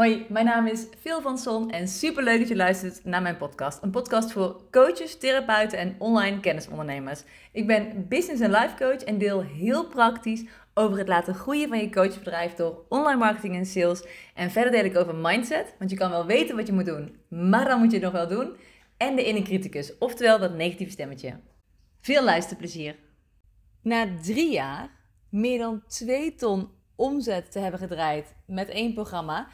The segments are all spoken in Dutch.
Hoi, mijn naam is Phil van Son en super leuk dat je luistert naar mijn podcast. Een podcast voor coaches, therapeuten en online kennisondernemers. Ik ben business en life coach en deel heel praktisch over het laten groeien van je coachbedrijf door online marketing en sales. En verder deel ik over mindset, want je kan wel weten wat je moet doen, maar dan moet je het nog wel doen. En de inner criticus, oftewel dat negatieve stemmetje. Veel luisterplezier. Na drie jaar meer dan 2 ton omzet te hebben gedraaid met één programma,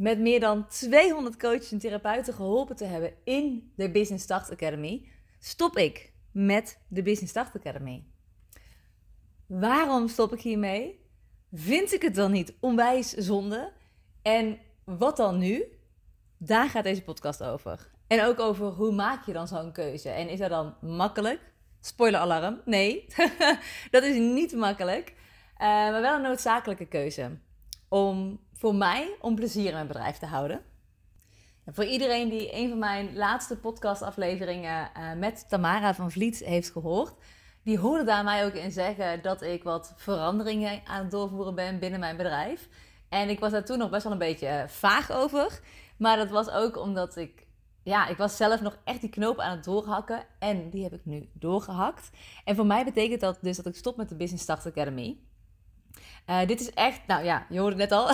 met meer dan 200 coaches en therapeuten geholpen te hebben in de Business Start Academy, stop ik met de Business Start Academy. Waarom stop ik hiermee? Vind ik het dan niet onwijs zonde? En wat dan nu? Daar gaat deze podcast over. En ook over hoe maak je dan zo'n keuze? En is dat dan makkelijk? Spoiler alarm. Nee, dat is niet makkelijk. Uh, maar wel een noodzakelijke keuze. Om voor mij om plezier in mijn bedrijf te houden. En voor iedereen die een van mijn laatste podcastafleveringen uh, met Tamara van Vliet heeft gehoord, die hoorde daar mij ook in zeggen dat ik wat veranderingen aan het doorvoeren ben binnen mijn bedrijf. En ik was daar toen nog best wel een beetje vaag over. Maar dat was ook omdat ik, ja, ik was zelf nog echt die knoop aan het doorhakken. En die heb ik nu doorgehakt. En voor mij betekent dat dus dat ik stop met de Business Start Academy. Uh, dit is echt, nou ja, je hoorde het net al,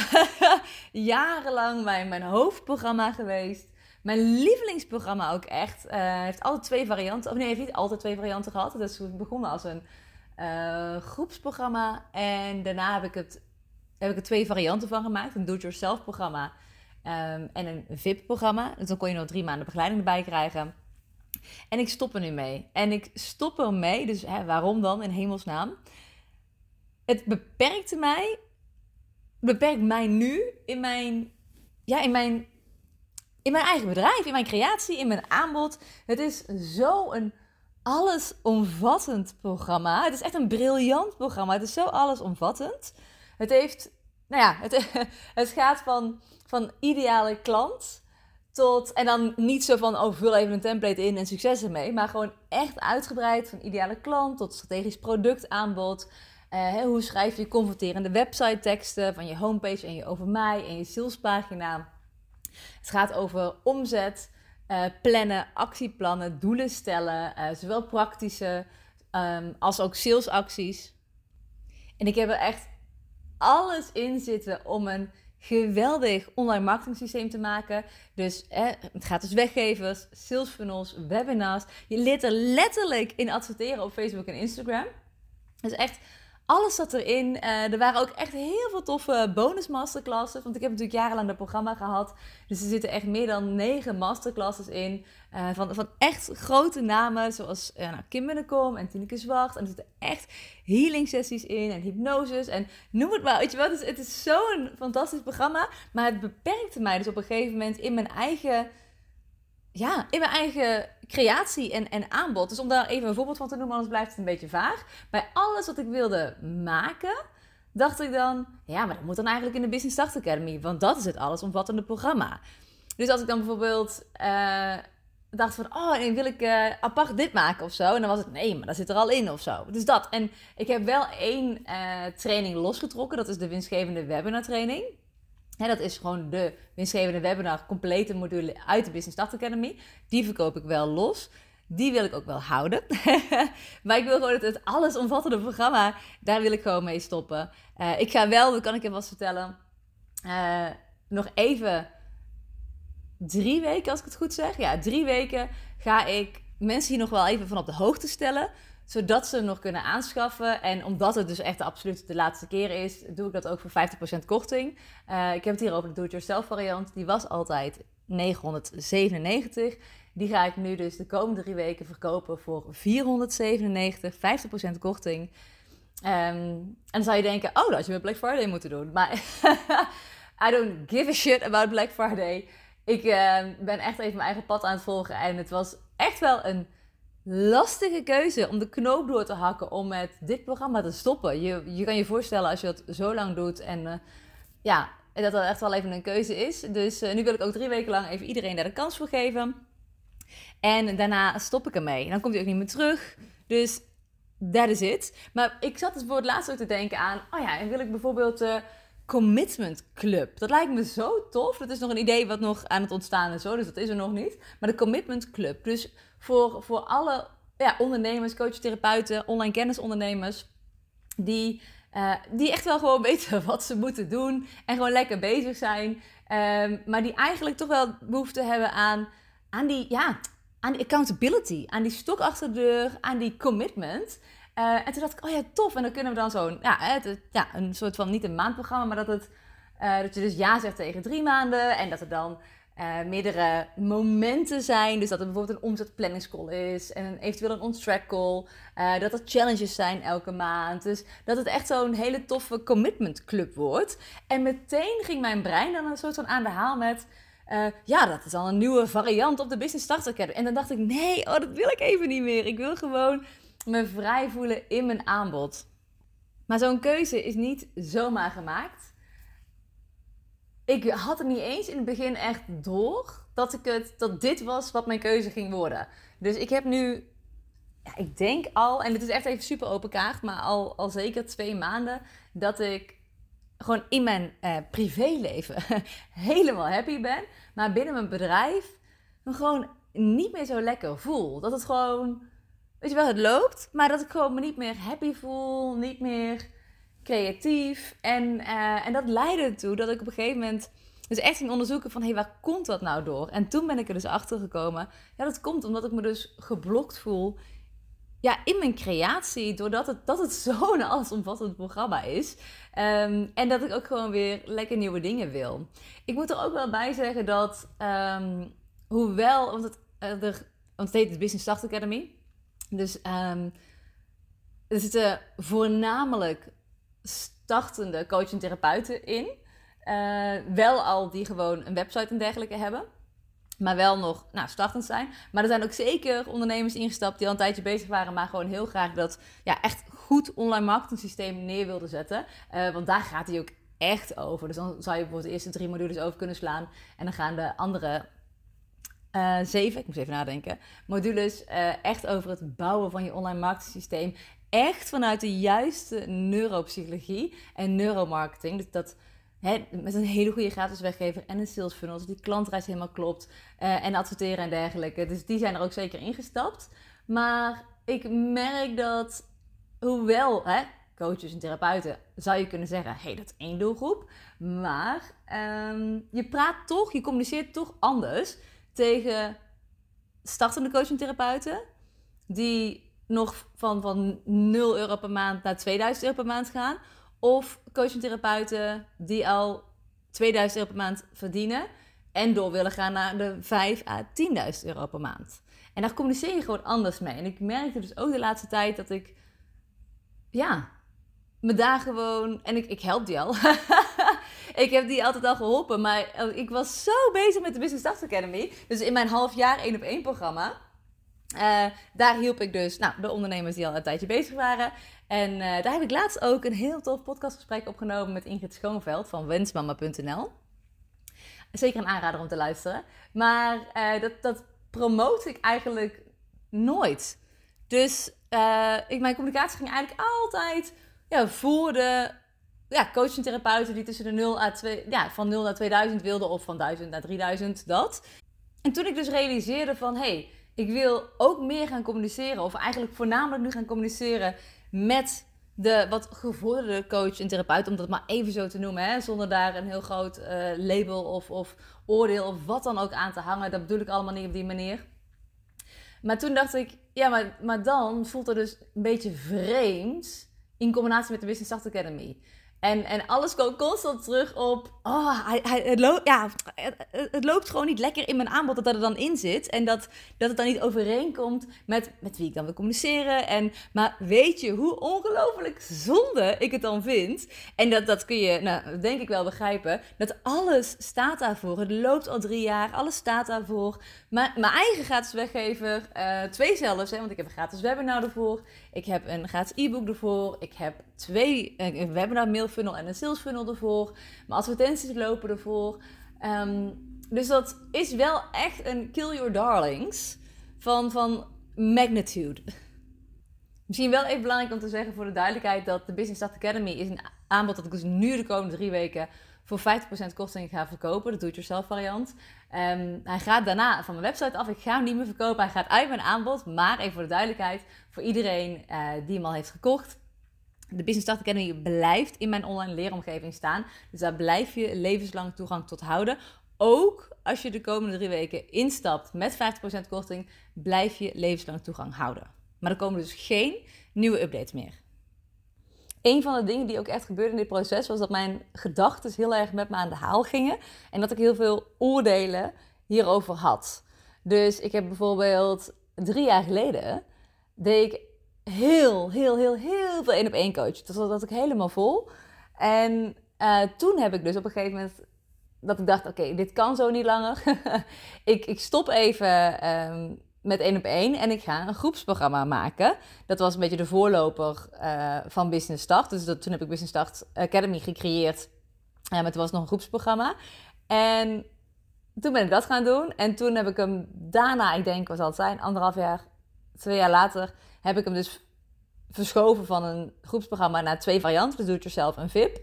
jarenlang mijn, mijn hoofdprogramma geweest. Mijn lievelingsprogramma ook echt. Uh, heeft altijd twee varianten. Of nee, heeft niet altijd twee varianten gehad. Het is begonnen als een uh, groepsprogramma. En daarna heb ik, het, heb ik er twee varianten van gemaakt. Een do-it-yourself programma um, en een VIP-programma. Dus dan kon je nog drie maanden begeleiding erbij krijgen. En ik stop er nu mee. En ik stop er mee, dus hè, waarom dan in hemelsnaam? Het beperkte mij, beperkt mij nu in mijn, ja, in mijn in mijn eigen bedrijf, in mijn creatie, in mijn aanbod. Het is zo een allesomvattend programma. Het is echt een briljant programma. Het is zo allesomvattend. Het heeft, nou ja, het, het gaat van, van ideale klant tot, en dan niet zo van, oh, vul even een template in en succes ermee. Maar gewoon echt uitgebreid van ideale klant tot strategisch productaanbod. Uh, hoe schrijf je converterende website teksten van je homepage en je over mij en je salespagina. Het gaat over omzet, uh, plannen, actieplannen, doelen stellen, uh, zowel praktische um, als ook salesacties. En ik heb er echt alles in zitten om een geweldig online marketing systeem te maken. Dus het gaat dus weggevers, sales funnels, webinars. Je leert er letterlijk in adverteren op Facebook en Instagram. Dus echt alles zat erin. Uh, er waren ook echt heel veel toffe bonus masterclasses. Want ik heb natuurlijk jarenlang dat programma gehad. Dus er zitten echt meer dan negen masterclasses in. Uh, van, van echt grote namen. Zoals uh, nou, Kim Binnenkom en Tineke Zwart. En er zitten echt healing sessies in. En hypnoses. En noem het maar. Weet je wat? Het is zo'n fantastisch programma. Maar het beperkte mij dus op een gegeven moment in mijn eigen ja, in mijn eigen creatie en, en aanbod. Dus om daar even een voorbeeld van te noemen, anders blijft het een beetje vaag. Bij alles wat ik wilde maken, dacht ik dan, ja, maar dat moet dan eigenlijk in de Business Start Academy, want dat is het allesomvattende programma. Dus als ik dan bijvoorbeeld uh, dacht van, oh, wil ik uh, apart dit maken of zo, en dan was het, nee, maar dat zit er al in of zo. Dus dat. En ik heb wel één uh, training losgetrokken, dat is de winstgevende webinar training dat is gewoon de winstgevende webinar, complete module uit de Business Start Academy. Die verkoop ik wel los. Die wil ik ook wel houden. maar ik wil gewoon het, het allesomvattende programma, daar wil ik gewoon mee stoppen. Uh, ik ga wel, dat kan ik je vast vertellen, uh, nog even drie weken, als ik het goed zeg. Ja, drie weken ga ik mensen hier nog wel even van op de hoogte stellen zodat ze nog kunnen aanschaffen. En omdat het dus echt absoluut de laatste keer is, doe ik dat ook voor 50% korting. Uh, ik heb het hier over de do-it-yourself variant. Die was altijd 997. Die ga ik nu dus de komende drie weken verkopen voor 497, 50% korting. Um, en dan zou je denken, oh, dat had je met Black Friday moeten doen. Maar I don't give a shit about Black Friday. Ik uh, ben echt even mijn eigen pad aan het volgen. En het was echt wel een lastige keuze om de knoop door te hakken om met dit programma te stoppen. Je, je kan je voorstellen als je dat zo lang doet en uh, ja, dat dat echt wel even een keuze is. Dus uh, nu wil ik ook drie weken lang even iedereen daar de kans voor geven. En daarna stop ik ermee. Dan komt hij ook niet meer terug. Dus dat is het. Maar ik zat dus voor het laatst ook te denken aan, oh ja, en wil ik bijvoorbeeld uh, Commitment Club. Dat lijkt me zo tof. Dat is nog een idee wat nog aan het ontstaan is, dus dat is er nog niet. Maar de Commitment Club. Dus voor, voor alle ja, ondernemers, coaches, therapeuten, online kennisondernemers, die, uh, die echt wel gewoon weten wat ze moeten doen en gewoon lekker bezig zijn. Um, maar die eigenlijk toch wel behoefte hebben aan, aan, die, ja, aan die accountability, aan die stok achter de deur, aan die commitment. Uh, en toen dacht ik, oh ja, tof. En dan kunnen we dan zo'n, ja, het, ja, een soort van, niet een maandprogramma, maar dat, het, uh, dat je dus ja zegt tegen drie maanden. En dat er dan uh, meerdere momenten zijn. Dus dat er bijvoorbeeld een omzetplanningscall is en eventueel een on-track call. Uh, dat er challenges zijn elke maand. Dus dat het echt zo'n hele toffe commitment club wordt. En meteen ging mijn brein dan een soort van aan de haal met... Uh, ja, dat is al een nieuwe variant op de Business Starter. En dan dacht ik, nee, oh, dat wil ik even niet meer. Ik wil gewoon me vrij voelen in mijn aanbod. Maar zo'n keuze is niet zomaar gemaakt ik had het niet eens in het begin echt door dat, ik het, dat dit was wat mijn keuze ging worden. Dus ik heb nu, ja, ik denk al, en het is echt even super open kaart, maar al, al zeker twee maanden dat ik gewoon in mijn uh, privéleven helemaal happy ben. Maar binnen mijn bedrijf me gewoon niet meer zo lekker voel. Dat het gewoon, weet je wel, het loopt, maar dat ik gewoon me niet meer happy voel, niet meer creatief. En, uh, en dat leidde ertoe dat ik op een gegeven moment dus echt ging onderzoeken van... hé, hey, waar komt dat nou door? En toen ben ik er dus achter gekomen. Ja, dat komt omdat ik me dus geblokt voel... Ja, in mijn creatie, doordat het, dat het zo'n allesomvattend programma is. Um, en dat ik ook gewoon weer lekker nieuwe dingen wil. Ik moet er ook wel bij zeggen dat, um, hoewel, want het, uh, er, want het de Business Start Academy. Dus um, er zitten voornamelijk startende coach en therapeuten in. Uh, wel al die gewoon een website en dergelijke hebben. Maar wel nog nou, startend zijn. Maar er zijn ook zeker ondernemers ingestapt die al een tijdje bezig waren. Maar gewoon heel graag dat ja, echt goed online marketing systeem neer wilden zetten. Uh, want daar gaat hij ook echt over. Dus dan zou je bijvoorbeeld de eerste drie modules over kunnen slaan. En dan gaan de andere uh, zeven, ik moet even nadenken, modules echt over het bouwen van je online marketing systeem echt vanuit de juiste neuropsychologie en neuromarketing. Dus dat met een hele goede gratis weggever en een sales funnel, dus die klantreis helemaal klopt. Uh, en adverteren en dergelijke. Dus die zijn er ook zeker ingestapt. Maar ik merk dat, hoewel hè, coaches en therapeuten, zou je kunnen zeggen, hey, dat is één doelgroep. Maar um, je praat toch, je communiceert toch anders tegen startende coaches en therapeuten. Die nog van, van 0 euro per maand naar 2000 euro per maand gaan. Of coaching-therapeuten die al 2000 euro per maand verdienen. En door willen gaan naar de 5 à 10.000 euro per maand. En daar communiceer je gewoon anders mee. En ik merkte dus ook de laatste tijd dat ik, ja, me daar gewoon. En ik, ik help die al. ik heb die altijd al geholpen. Maar ik was zo bezig met de Business Start Academy. Dus in mijn half jaar één op één programma. Uh, daar hielp ik dus nou, de ondernemers die al een tijdje bezig waren. En uh, daar heb ik laatst ook een heel tof podcastgesprek opgenomen met Ingrid Schoonveld van wensmama.nl. Zeker een aanrader om te luisteren. Maar uh, dat, dat promote ik eigenlijk nooit. Dus ik, mijn communicatie ging eigenlijk altijd ja, voor de ja, coaching-therapeuten die tussen de 0 à 2, ja, van 0 naar 2000 wilden of van 1000 naar 3000, dat. En toen ik dus realiseerde van, hey, ik wil ook meer gaan communiceren. Of eigenlijk voornamelijk nu gaan communiceren met de wat gevorderde coach en therapeut. Om dat maar even zo te noemen. Hè, zonder daar een heel groot uh, label of, of oordeel of wat dan ook aan te hangen. Dat bedoel ik allemaal niet op die manier. Maar toen dacht ik, ja, maar, maar dan voelt het dus een beetje vreemd in combinatie met de Business Start Academy. En, en alles komt constant terug op. Oh, hij, het, loopt, ja, het, loopt gewoon niet lekker in mijn aanbod dat dat er dan in zit. En dat, dat het dan niet overeenkomt met, met wie ik dan wil communiceren. En, maar weet je hoe ongelooflijk zonde ik het dan vind? En dat, dat kun je, nou, denk ik wel begrijpen. Dat alles staat daarvoor. Het loopt al drie jaar. Alles staat daarvoor. Mijn eigen gratis weggever, uh, twee zelfs, hè, want ik heb een gratis webinar ervoor. Ik heb een gratis e-book ervoor. Ik heb twee, een webinar mail funnel en een sales funnel ervoor. Mijn advertenties lopen ervoor. Um, dus dat is wel echt een kill your darlings van, van magnitude. Misschien wel even belangrijk om te zeggen voor de duidelijkheid dat de Business Start Academy is een aanbod dat ik dus nu de komende drie weken voor 50% korting ga verkopen. De do-it-yourself variant. Um, hij gaat daarna van mijn website af. Ik ga hem niet meer verkopen. Hij gaat uit mijn aanbod. Maar even voor de duidelijkheid, voor iedereen uh, die hem al heeft gekocht. De Business Start Academy blijft in mijn online leeromgeving staan. Dus daar blijf je levenslang toegang tot houden. Ook als je de komende drie weken instapt met 50% korting, blijf je levenslang toegang houden. Maar er komen dus geen nieuwe updates meer. Een van de dingen die ook echt gebeurde in dit proces was dat mijn gedachten heel erg met me aan de haal gingen. En dat ik heel veel oordelen hierover had. Dus ik heb bijvoorbeeld drie jaar geleden deed ik heel, heel, heel, heel veel één op één coach. Dus dat ik helemaal vol. En uh, toen heb ik dus op een gegeven moment dat ik dacht, oké, dit kan zo niet langer. ik, ik stop even um, met één op één en ik ga een groepsprogramma maken. Dat was een beetje de voorloper uh, van Business Start. Dus dat, toen heb ik Business Start Academy gecreëerd. Uh, maar het was nog een groepsprogramma. En toen ben ik dat gaan doen. En toen heb ik hem daarna, ik denk, zal het zijn, anderhalf jaar, twee jaar later, heb ik hem dus verschoven van een groepsprogramma naar twee varianten. Dus doe het jezelf en VIP.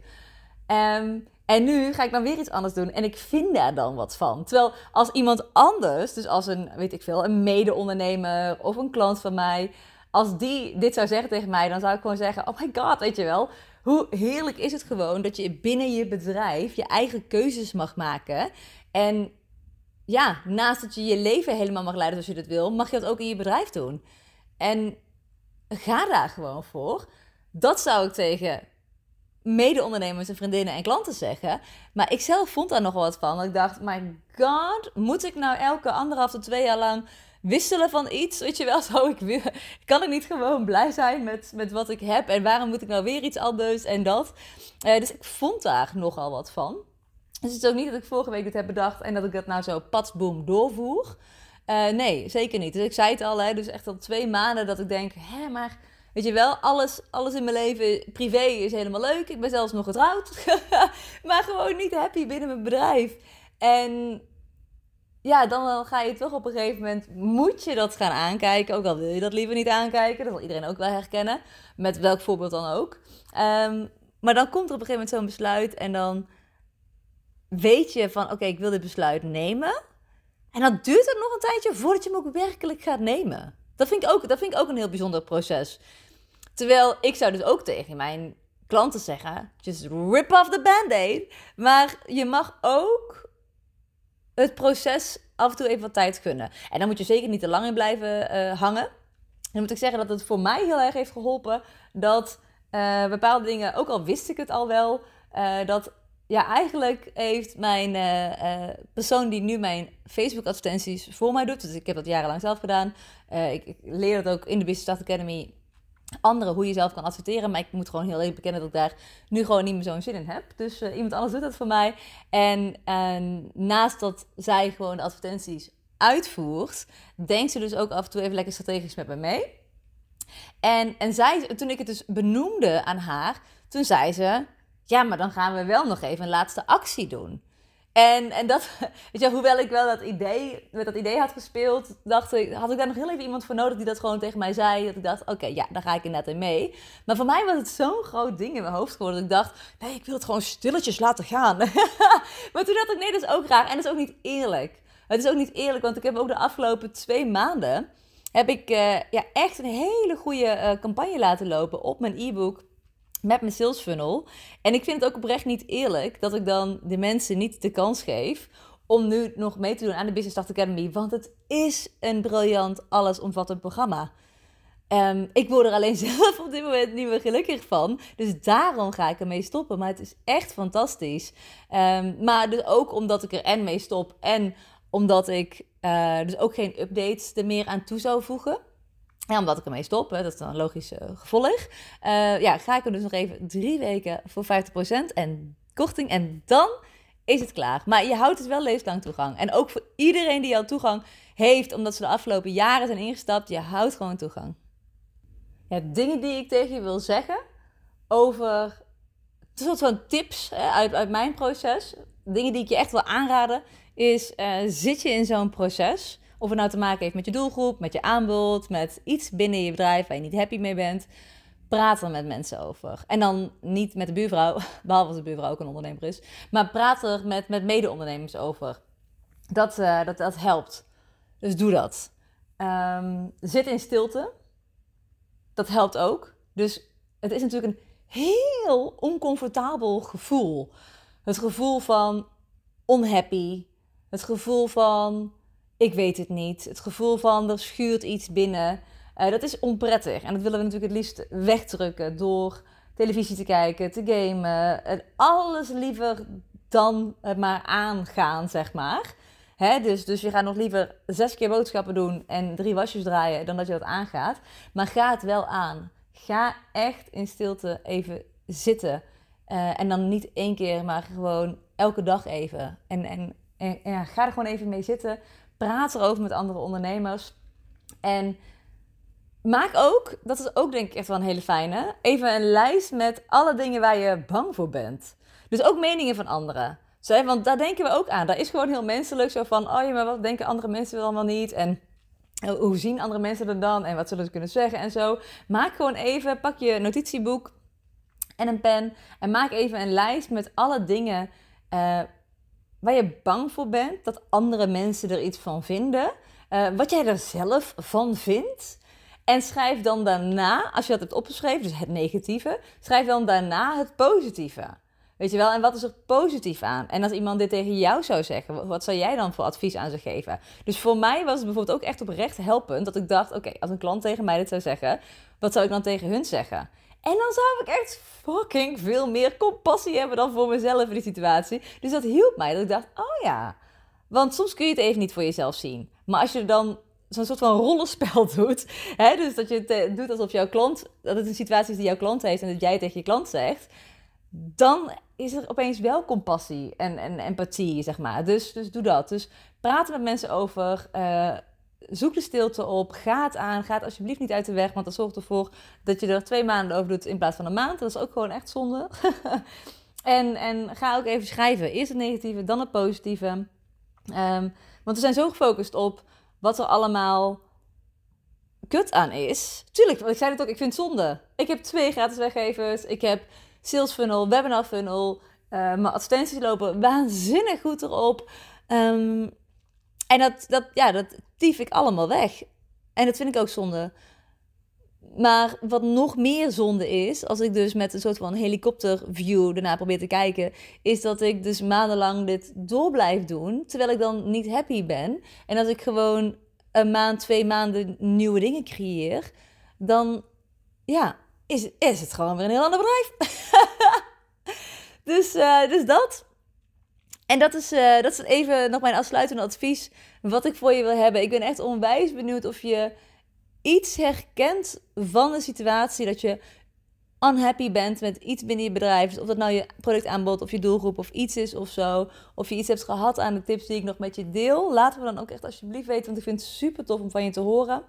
Um, en nu ga ik dan weer iets anders doen en ik vind daar dan wat van. Terwijl als iemand anders, dus als een, weet ik veel, een mede-ondernemer of een klant van mij, als die dit zou zeggen tegen mij, dan zou ik gewoon zeggen: Oh my god, weet je wel. Hoe heerlijk is het gewoon dat je binnen je bedrijf je eigen keuzes mag maken. En ja, naast dat je je leven helemaal mag leiden zoals je dat wil, mag je dat ook in je bedrijf doen. En ga daar gewoon voor. Dat zou ik tegen mede-ondernemers en vriendinnen en klanten zeggen. Maar ik zelf vond daar nog wat van. Ik dacht, my god, moet ik nou elke anderhalf tot twee jaar lang wisselen van iets? Weet je wel, zo ik. Kan ik niet gewoon blij zijn met, met wat ik heb? En waarom moet ik nou weer iets anders en dat? Uh, dus ik vond daar nogal wat van. Dus het is ook niet dat ik vorige week dit heb bedacht en dat ik dat nou zo patsboom doorvoer. Uh, nee, zeker niet. Dus ik zei het al, hè, dus echt al twee maanden dat ik denk, hè, maar Weet je wel, alles, alles in mijn leven, privé is helemaal leuk. Ik ben zelfs nog getrouwd. maar gewoon niet happy binnen mijn bedrijf. En ja, dan ga je toch op een gegeven moment, moet je dat gaan aankijken. Ook al wil je dat liever niet aankijken. Dat zal iedereen ook wel herkennen. Met welk voorbeeld dan ook. Um, maar dan komt er op een gegeven moment zo'n besluit. En dan weet je van, oké, ik wil dit besluit nemen. En dan duurt het nog een tijdje voordat je hem ook werkelijk gaat nemen. Dat vind ik ook, dat vind ik ook een heel bijzonder proces. Terwijl ik zou dus ook tegen mijn klanten zeggen: just rip off the band-aid. Maar je mag ook het proces af en toe even wat tijd gunnen. En dan moet je zeker niet te lang in blijven uh, hangen. Dan moet ik zeggen dat het voor mij heel erg heeft geholpen dat uh, bepaalde dingen, ook al wist ik het al wel, uh, dat ja, eigenlijk heeft mijn persoon die nu mijn Facebook-advertenties voor mij doet, dus ik heb dat jarenlang zelf gedaan. ik, ik leer dat ook in de Business Start Academy anderen hoe je zelf kan adverteren. Maar ik moet gewoon heel even bekennen dat ik daar nu gewoon niet meer zo'n zin in heb. Dus iemand anders doet dat voor mij. En, en naast dat zij gewoon de advertenties uitvoert, denkt ze dus ook af en toe even lekker strategisch met me mee. En, en zij, toen ik het dus benoemde aan haar, toen zei ze: Ja, maar dan gaan we wel nog even een laatste actie doen. En, en dat, weet je, hoewel ik wel dat idee, met dat idee had gespeeld, dacht ik, had ik daar nog heel even iemand voor nodig die dat gewoon tegen mij zei. Dat ik dacht, oké, ja, daar ga ik inderdaad in mee. Maar voor mij was het zo'n groot ding in mijn hoofd geworden dat ik dacht, nee, ik wil het gewoon stilletjes laten gaan. maar toen dacht ik, nee, dat is ook raar en dat is ook niet eerlijk. Het is ook niet eerlijk, want ik heb ook de afgelopen twee maanden, heb ik uh, ja, echt een hele goede uh, campagne laten lopen op mijn e-book met mijn sales funnel. En ik vind het ook oprecht niet eerlijk dat ik dan de mensen niet de kans geef om nu nog mee te doen aan de Business Start Academy. Want het is een briljant, allesomvattend programma. Um, ik word er alleen zelf op dit moment niet meer gelukkig van. Dus daarom ga ik ermee stoppen. Maar het is echt fantastisch. Um, maar dus ook omdat ik er en mee stop. En omdat ik uh, dus ook geen updates er meer aan toe zou voegen. Omdat ik ermee stop, dat is dan een logisch uh, gevolg. Uh, ja, ga ik er dus nog even drie weken voor 50% en korting. En dan is het klaar. Maar je houdt het wel levenslang toegang. En ook voor iedereen die al toegang heeft, omdat ze de afgelopen jaren zijn ingestapt, je houdt gewoon toegang. Ja, dingen die ik tegen je wil zeggen over een soort van tips hè, uit, uit mijn proces. Dingen die ik je echt wil aanraden, is uh, zit je in zo'n proces of het nou te maken heeft met je doelgroep, met je aanbod, met iets binnen je bedrijf waar je niet happy mee bent. praat er met mensen over. En dan niet met de buurvrouw, behalve als de buurvrouw ook een ondernemer is. Maar praat er met, met mede-ondernemers over. Dat, uh, dat, dat helpt. Dus doe dat. Um, zit in stilte. Dat helpt ook. Dus het is natuurlijk een heel oncomfortabel gevoel. Het gevoel van unhappy. Het gevoel van ik weet het niet. Het gevoel van er schuurt iets binnen. Uh, dat is onprettig. En dat willen we natuurlijk het liefst wegdrukken door televisie te kijken, te gamen. En alles liever dan het maar aangaan, zeg maar. Hè? Dus, dus je gaat nog liever zes keer boodschappen doen en drie wasjes draaien dan dat je dat aangaat. Maar ga het wel aan. Ga echt in stilte even zitten. Uh, en dan niet één keer, maar gewoon elke dag even. En, en, en ja, ga er gewoon even mee zitten. Praat erover met andere ondernemers. En maak ook, dat is ook denk ik echt wel een hele fijne, even een lijst met alle dingen waar je bang voor bent. Dus ook meningen van anderen. Zo, want daar denken we ook aan. Dat is gewoon heel menselijk. Zo van, oh ja, maar wat denken andere mensen wel allemaal niet? En hoe zien andere mensen er dan? En wat zullen ze kunnen zeggen? En zo. Maak gewoon even, pak je notitieboek en een pen. En maak even een lijst met alle dingen uh, waar je bang voor bent. Dat andere mensen er iets van vinden. Uh, wat jij er zelf van vindt. En schrijf dan daarna, als je dat hebt opgeschreven, dus het negatieve, schrijf dan daarna het positieve. Weet je wel, en wat is er positief aan? En als iemand dit tegen jou zou zeggen, wat zou jij dan voor advies aan ze geven? Dus voor mij was het bijvoorbeeld ook echt oprecht helpend dat ik dacht: oké, als een klant tegen mij dit zou zeggen, wat zou ik dan tegen hun zeggen? En dan zou ik echt fucking veel meer compassie hebben dan voor mezelf in die situatie. Dus dat hielp mij. Dat ik dacht: oh ja. Want soms kun je het even niet voor jezelf zien. Maar als je dan zo'n soort van rollenspel doet. Hè? Dus dat je het eh, doet alsof jouw klant, dat het een situatie is die jouw klant heeft en dat jij tegen je klant zegt. Dan is er opeens wel compassie en, en empathie, zeg maar. Dus, dus doe dat. Dus praten met mensen over. Uh, zoek de stilte op. Ga het aan. Ga het alsjeblieft niet uit de weg. Want dat zorgt ervoor dat je er twee maanden over doet in plaats van een maand. Dat is ook gewoon echt zonde. en, en ga ook even schrijven. Eerst het negatieve, dan het positieve. Um, want we zijn zo gefocust op wat er allemaal kut aan is. Tuurlijk, ik zei het ook, ik vind het zonde. Ik heb twee gratis weggevers. Ik heb Sales Funnel, Webinar Funnel. Uh, mijn advertenties lopen waanzinnig goed erop. Um, en dat, dat, ja, dat tief ik allemaal weg. En dat vind ik ook zonde. Maar wat nog meer zonde is, als ik dus met een soort van helikopterview ernaar probeer te kijken, is dat ik dus maandenlang dit door blijf doen, terwijl ik dan niet happy ben. En als ik gewoon een maand, twee maanden nieuwe dingen creëer, dan ja, is, is het gewoon weer een heel ander bedrijf. dus, uh, dus dat. En dat is, uh, dat is even nog mijn afsluitende advies. Wat ik voor je wil hebben. Ik ben echt onwijs benieuwd of je iets herkent van de situatie dat je unhappy bent met iets binnen je bedrijf. Dus of dat nou je productaanbod of je doelgroep of iets is of zo. Of je iets hebt gehad aan de tips die ik nog met je deel. Laten we dan ook echt alsjeblieft weten, want ik vind het super tof om van je te horen.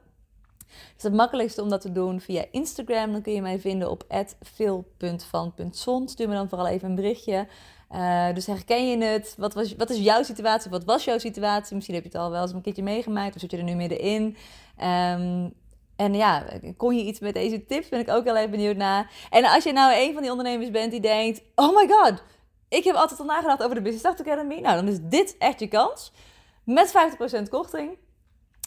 Het is het makkelijkste om dat te doen via Instagram. Dan kun je mij vinden op @veel.van.son. Stuur me dan vooral even een berichtje. Uh, dus herken je het? Wat, was, wat is jouw situatie? Wat was jouw situatie? Misschien heb je het al wel eens een keertje meegemaakt of zit je er nu middenin. Um, en ja, kon je iets met deze tips? Ben ik ook heel erg benieuwd naar. En als je nou een van die ondernemers bent die denkt: Oh my god, ik heb altijd al nagedacht over de Business Start Academy. Nou, dan is dit echt je kans. Met 50% korting.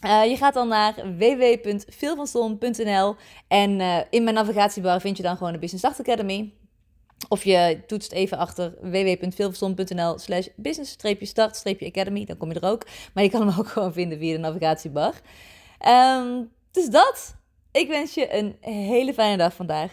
Uh, je gaat dan naar www.veelvanston.nl en uh, in mijn navigatiebar vind je dan gewoon de Business Start Academy. Of je toetst even achter www.veelverstand.nl slash business-start-academy. Dan kom je er ook. Maar je kan hem ook gewoon vinden via de navigatiebar. Um, dus dat. Ik wens je een hele fijne dag vandaag.